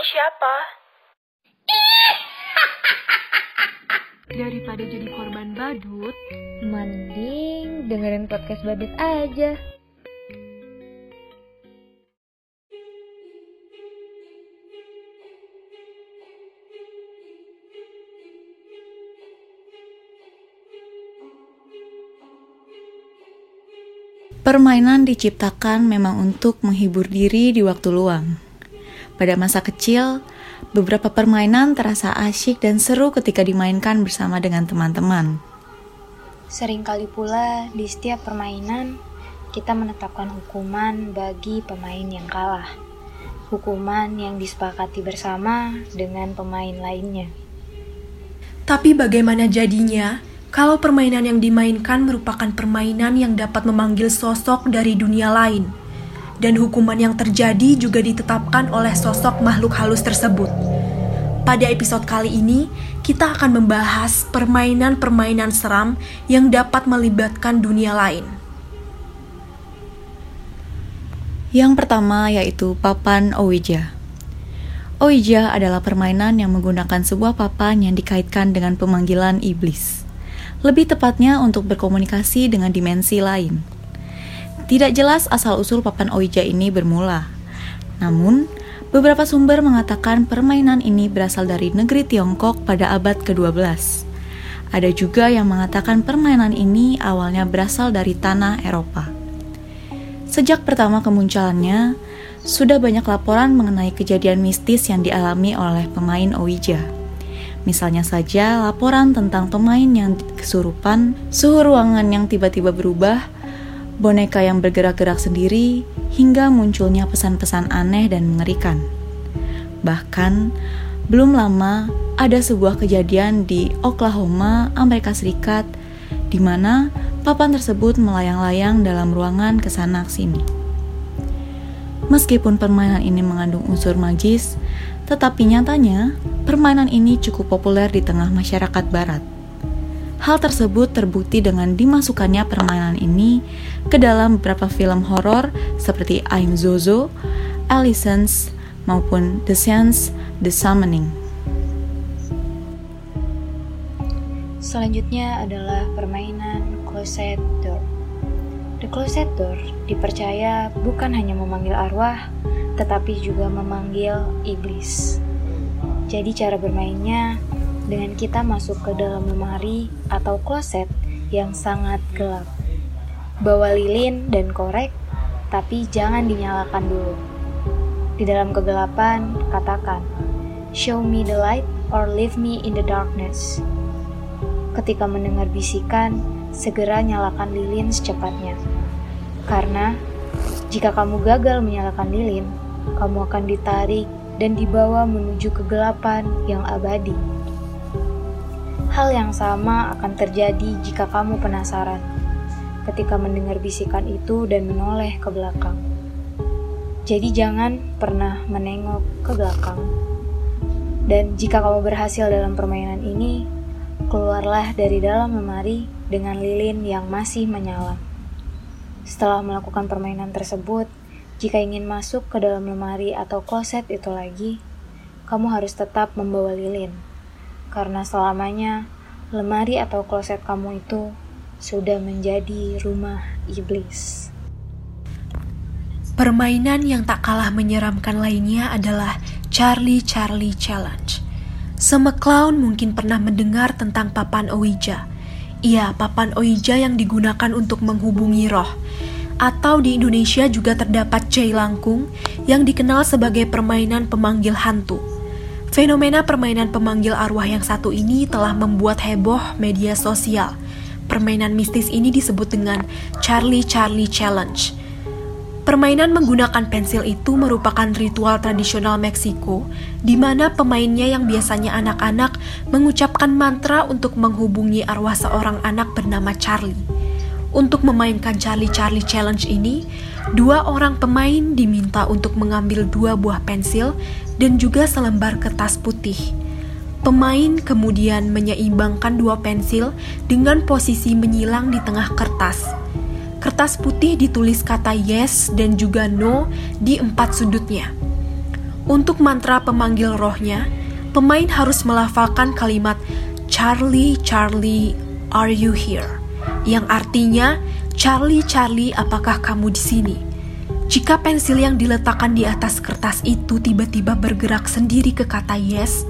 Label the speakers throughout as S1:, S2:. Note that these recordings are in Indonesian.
S1: ini siapa?
S2: Daripada jadi korban badut,
S3: Mending dengerin podcast badut aja.
S4: Permainan diciptakan memang untuk menghibur diri di waktu luang. Pada masa kecil, beberapa permainan terasa asyik dan seru ketika dimainkan bersama dengan teman-teman.
S5: Seringkali pula di setiap permainan kita menetapkan hukuman bagi pemain yang kalah. Hukuman yang disepakati bersama dengan pemain lainnya.
S2: tapi bagaimana jadinya kalau permainan yang dimainkan merupakan permainan yang dapat memanggil sosok dari dunia lain? Dan hukuman yang terjadi juga ditetapkan oleh sosok makhluk halus tersebut. Pada episode kali ini, kita akan membahas permainan-permainan seram yang dapat melibatkan dunia lain.
S4: Yang pertama yaitu papan Ouija. Ouija adalah permainan yang menggunakan sebuah papan yang dikaitkan dengan pemanggilan iblis. Lebih tepatnya untuk berkomunikasi dengan dimensi lain. Tidak jelas asal-usul papan Ouija ini bermula. Namun, beberapa sumber mengatakan permainan ini berasal dari negeri Tiongkok pada abad ke-12. Ada juga yang mengatakan permainan ini awalnya berasal dari tanah Eropa. Sejak pertama kemunculannya, sudah banyak laporan mengenai kejadian mistis yang dialami oleh pemain Ouija. Misalnya saja laporan tentang pemain yang kesurupan, suhu ruangan yang tiba-tiba berubah, boneka yang bergerak-gerak sendiri, hingga munculnya pesan-pesan aneh dan mengerikan. Bahkan, belum lama ada sebuah kejadian di Oklahoma, Amerika Serikat, di mana papan tersebut melayang-layang dalam ruangan ke sana-sini. Meskipun permainan ini mengandung unsur magis, tetapi nyatanya permainan ini cukup populer di tengah masyarakat barat. Hal tersebut terbukti dengan dimasukkannya permainan ini ke dalam beberapa film horor seperti I'm Zozo, Allison's, maupun The Sense, The Summoning.
S5: Selanjutnya adalah permainan closet door. The closet door dipercaya bukan hanya memanggil arwah, tetapi juga memanggil iblis. Jadi cara bermainnya dengan kita masuk ke dalam lemari atau kloset yang sangat gelap. Bawa lilin dan korek, tapi jangan dinyalakan dulu. Di dalam kegelapan, katakan, Show me the light or leave me in the darkness. Ketika mendengar bisikan, segera nyalakan lilin secepatnya. Karena jika kamu gagal menyalakan lilin, kamu akan ditarik dan dibawa menuju kegelapan yang abadi. Hal yang sama akan terjadi jika kamu penasaran ketika mendengar bisikan itu dan menoleh ke belakang. Jadi jangan pernah menengok ke belakang. Dan jika kamu berhasil dalam permainan ini, keluarlah dari dalam lemari dengan lilin yang masih menyala. Setelah melakukan permainan tersebut, jika ingin masuk ke dalam lemari atau kloset itu lagi, kamu harus tetap membawa lilin. Karena selamanya, lemari atau kloset kamu itu sudah menjadi rumah iblis.
S2: Permainan yang tak kalah menyeramkan lainnya adalah Charlie Charlie Challenge. Semeklaun mungkin pernah mendengar tentang papan Ouija. Iya, papan Ouija yang digunakan untuk menghubungi roh. Atau di Indonesia juga terdapat Jai Langkung yang dikenal sebagai permainan pemanggil hantu. Fenomena permainan pemanggil arwah yang satu ini telah membuat heboh media sosial. Permainan mistis ini disebut dengan Charlie Charlie Challenge. Permainan menggunakan pensil itu merupakan ritual tradisional Meksiko, di mana pemainnya yang biasanya anak-anak mengucapkan mantra untuk menghubungi arwah seorang anak bernama Charlie. Untuk memainkan Charlie Charlie Challenge ini, dua orang pemain diminta untuk mengambil dua buah pensil dan juga selembar kertas putih. Pemain kemudian menyeimbangkan dua pensil dengan posisi menyilang di tengah kertas. Kertas putih ditulis kata yes dan juga no di empat sudutnya. Untuk mantra pemanggil rohnya, pemain harus melafalkan kalimat Charlie, Charlie, are you here? Yang artinya, Charlie, Charlie, apakah kamu di sini? Jika pensil yang diletakkan di atas kertas itu tiba-tiba bergerak sendiri ke kata yes,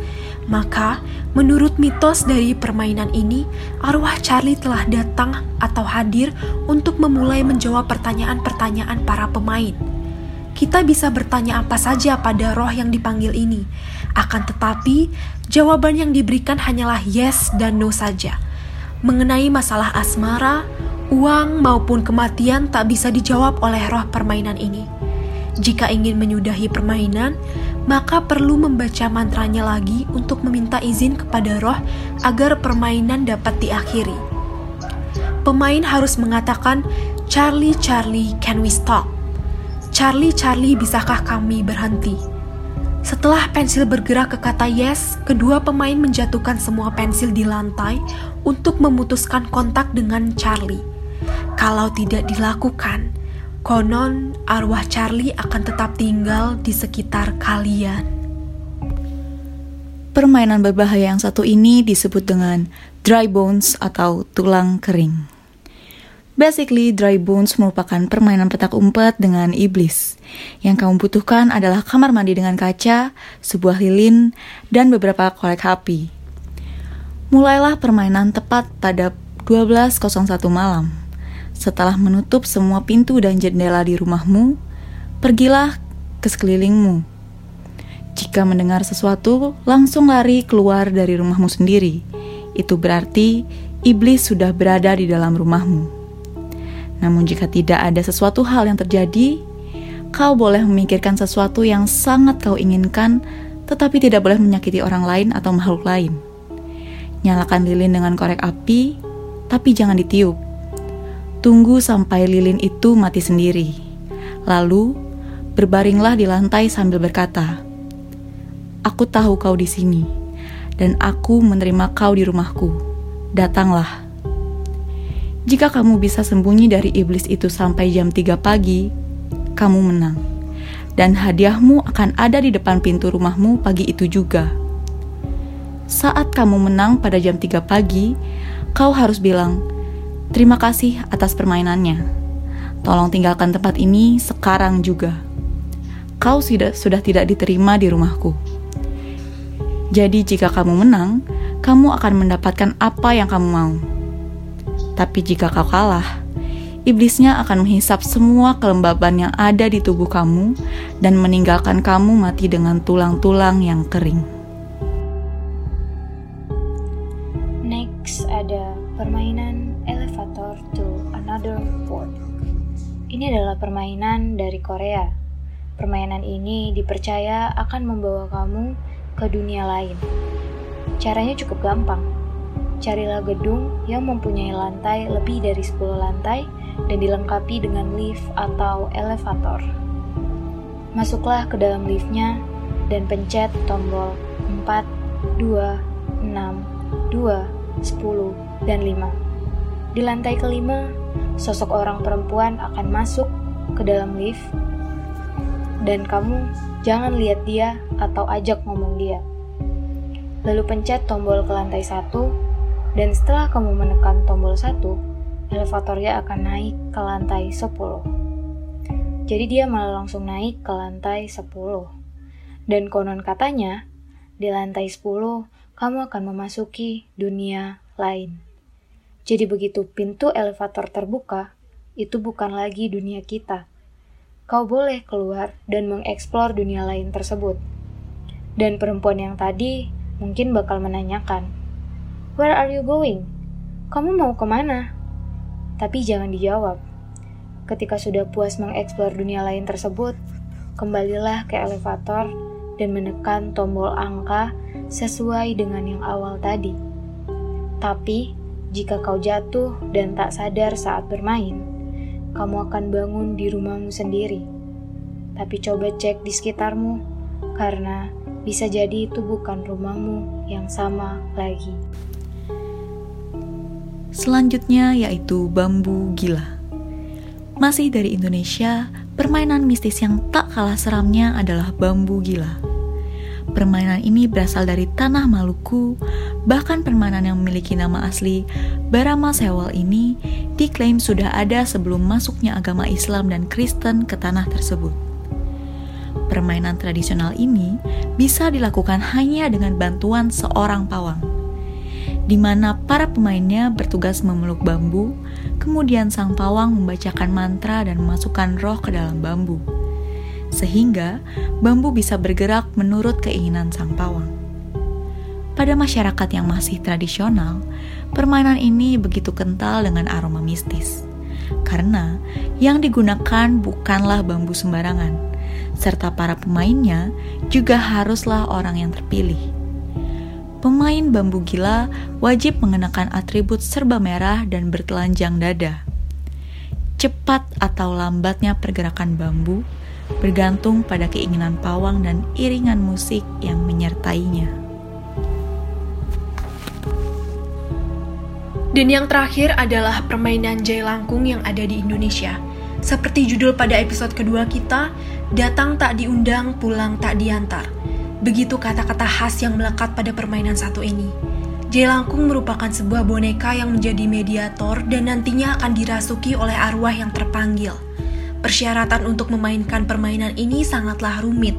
S2: maka menurut mitos dari permainan ini, arwah Charlie telah datang atau hadir untuk memulai menjawab pertanyaan-pertanyaan para pemain. Kita bisa bertanya apa saja pada roh yang dipanggil ini, akan tetapi jawaban yang diberikan hanyalah yes dan no saja. Mengenai masalah asmara, Uang maupun kematian tak bisa dijawab oleh roh permainan ini. Jika ingin menyudahi permainan, maka perlu membaca mantranya lagi untuk meminta izin kepada roh agar permainan dapat diakhiri. Pemain harus mengatakan, "Charlie, Charlie, can we stop?" "Charlie, Charlie, bisakah kami berhenti?" Setelah pensil bergerak ke kata yes, kedua pemain menjatuhkan semua pensil di lantai untuk memutuskan kontak dengan Charlie. Kalau tidak dilakukan, konon arwah Charlie akan tetap tinggal di sekitar kalian.
S4: Permainan berbahaya yang satu ini disebut dengan dry bones atau tulang kering. Basically, Dry Bones merupakan permainan petak umpet dengan iblis. Yang kamu butuhkan adalah kamar mandi dengan kaca, sebuah lilin, dan beberapa korek api. Mulailah permainan tepat pada 12.01 malam. Setelah menutup semua pintu dan jendela di rumahmu, pergilah ke sekelilingmu. Jika mendengar sesuatu, langsung lari keluar dari rumahmu sendiri. Itu berarti iblis sudah berada di dalam rumahmu. Namun, jika tidak ada sesuatu hal yang terjadi, kau boleh memikirkan sesuatu yang sangat kau inginkan, tetapi tidak boleh menyakiti orang lain atau makhluk lain. Nyalakan lilin dengan korek api, tapi jangan ditiup. Tunggu sampai lilin itu mati sendiri. Lalu, berbaringlah di lantai sambil berkata, "Aku tahu kau di sini, dan aku menerima kau di rumahku. Datanglah." Jika kamu bisa sembunyi dari iblis itu sampai jam 3 pagi, kamu menang. Dan hadiahmu akan ada di depan pintu rumahmu pagi itu juga. Saat kamu menang pada jam 3 pagi, kau harus bilang, Terima kasih atas permainannya. Tolong tinggalkan tempat ini sekarang juga. Kau sudah, sudah tidak diterima di rumahku. Jadi jika kamu menang, kamu akan mendapatkan apa yang kamu mau. Tapi jika kau kalah, iblisnya akan menghisap semua kelembaban yang ada di tubuh kamu dan meninggalkan kamu mati dengan tulang-tulang yang kering.
S5: Next ada permainan elevator to another world. Ini adalah permainan dari Korea. Permainan ini dipercaya akan membawa kamu ke dunia lain. Caranya cukup gampang Carilah gedung yang mempunyai lantai lebih dari 10 lantai dan dilengkapi dengan lift atau elevator. Masuklah ke dalam liftnya dan pencet tombol 4, 2, 6, 2, 10, dan 5. Di lantai kelima, sosok orang perempuan akan masuk ke dalam lift dan kamu jangan lihat dia atau ajak ngomong dia. Lalu pencet tombol ke lantai satu dan setelah kamu menekan tombol 1, elevatornya akan naik ke lantai 10. Jadi dia malah langsung naik ke lantai 10. Dan konon katanya, di lantai 10 kamu akan memasuki dunia lain. Jadi begitu pintu elevator terbuka, itu bukan lagi dunia kita. Kau boleh keluar dan mengeksplor dunia lain tersebut. Dan perempuan yang tadi mungkin bakal menanyakan, Where are you going? Kamu mau ke mana? Tapi jangan dijawab. Ketika sudah puas mengeksplor dunia lain tersebut, kembalilah ke elevator dan menekan tombol angka sesuai dengan yang awal tadi. Tapi, jika kau jatuh dan tak sadar saat bermain, kamu akan bangun di rumahmu sendiri. Tapi coba cek di sekitarmu, karena bisa jadi itu bukan rumahmu yang sama lagi.
S4: Selanjutnya yaitu bambu gila. Masih dari Indonesia, permainan mistis yang tak kalah seramnya adalah bambu gila. Permainan ini berasal dari tanah Maluku, bahkan permainan yang memiliki nama asli Barama Sewal ini diklaim sudah ada sebelum masuknya agama Islam dan Kristen ke tanah tersebut. Permainan tradisional ini bisa dilakukan hanya dengan bantuan seorang pawang, di mana para pemainnya bertugas memeluk bambu, kemudian sang pawang membacakan mantra dan memasukkan roh ke dalam bambu sehingga bambu bisa bergerak menurut keinginan sang pawang. Pada masyarakat yang masih tradisional, permainan ini begitu kental dengan aroma mistis, karena yang digunakan bukanlah bambu sembarangan, serta para pemainnya juga haruslah orang yang terpilih. Pemain bambu gila wajib mengenakan atribut serba merah dan bertelanjang dada. Cepat atau lambatnya pergerakan bambu bergantung pada keinginan pawang dan iringan musik yang menyertainya.
S2: Dan yang terakhir adalah permainan jai langkung yang ada di Indonesia. Seperti judul pada episode kedua kita, datang tak diundang, pulang tak diantar. Begitu kata-kata khas yang melekat pada permainan satu ini. Jai langkung merupakan sebuah boneka yang menjadi mediator dan nantinya akan dirasuki oleh arwah yang terpanggil – Persyaratan untuk memainkan permainan ini sangatlah rumit.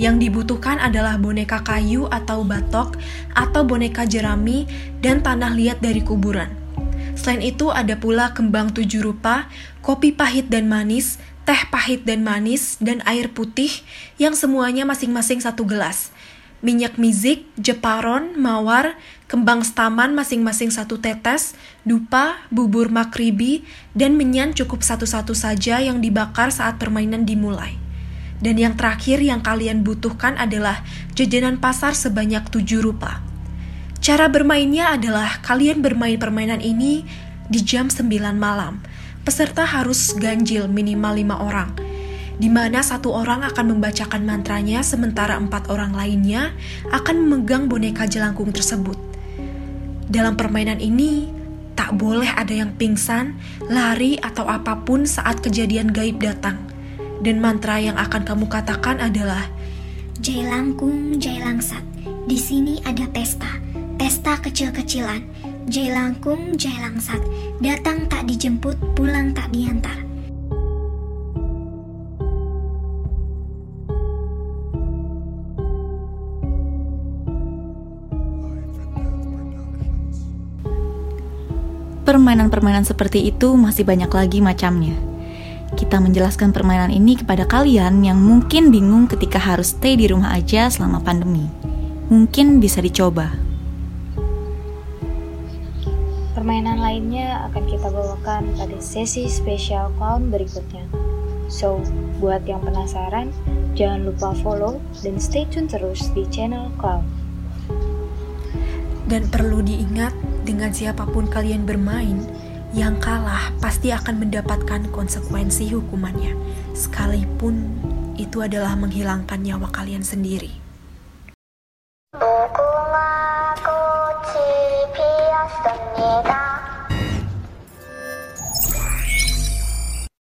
S2: Yang dibutuhkan adalah boneka kayu atau batok, atau boneka jerami, dan tanah liat dari kuburan. Selain itu, ada pula kembang tujuh rupa, kopi pahit dan manis, teh pahit dan manis, dan air putih yang semuanya masing-masing satu gelas minyak mizik, jeparon, mawar, kembang staman masing-masing satu tetes, dupa, bubur makribi, dan menyan cukup satu-satu saja yang dibakar saat permainan dimulai. Dan yang terakhir yang kalian butuhkan adalah jajanan pasar sebanyak tujuh rupa. Cara bermainnya adalah kalian bermain permainan ini di jam 9 malam. Peserta harus ganjil minimal lima orang di mana satu orang akan membacakan mantranya sementara empat orang lainnya akan memegang boneka jelangkung tersebut. Dalam permainan ini, tak boleh ada yang pingsan, lari, atau apa pun saat kejadian gaib datang. Dan mantra yang akan kamu katakan adalah
S1: Jai Langkung, Jai Langsat. Di sini ada pesta, pesta kecil-kecilan. Jai Langkung, Jai Langsat. Datang tak dijemput, pulang tak diantar.
S4: Permainan-permainan seperti itu masih banyak lagi macamnya. Kita menjelaskan permainan ini kepada kalian yang mungkin bingung ketika harus stay di rumah aja selama pandemi. Mungkin bisa dicoba.
S5: Permainan lainnya akan kita bawakan pada sesi spesial clown berikutnya. So, buat yang penasaran, jangan lupa follow dan stay tune terus di channel Clown.
S2: Dan perlu diingat, dengan siapa pun kalian bermain, yang kalah pasti akan mendapatkan konsekuensi hukumannya, sekalipun itu adalah menghilangkan nyawa kalian sendiri.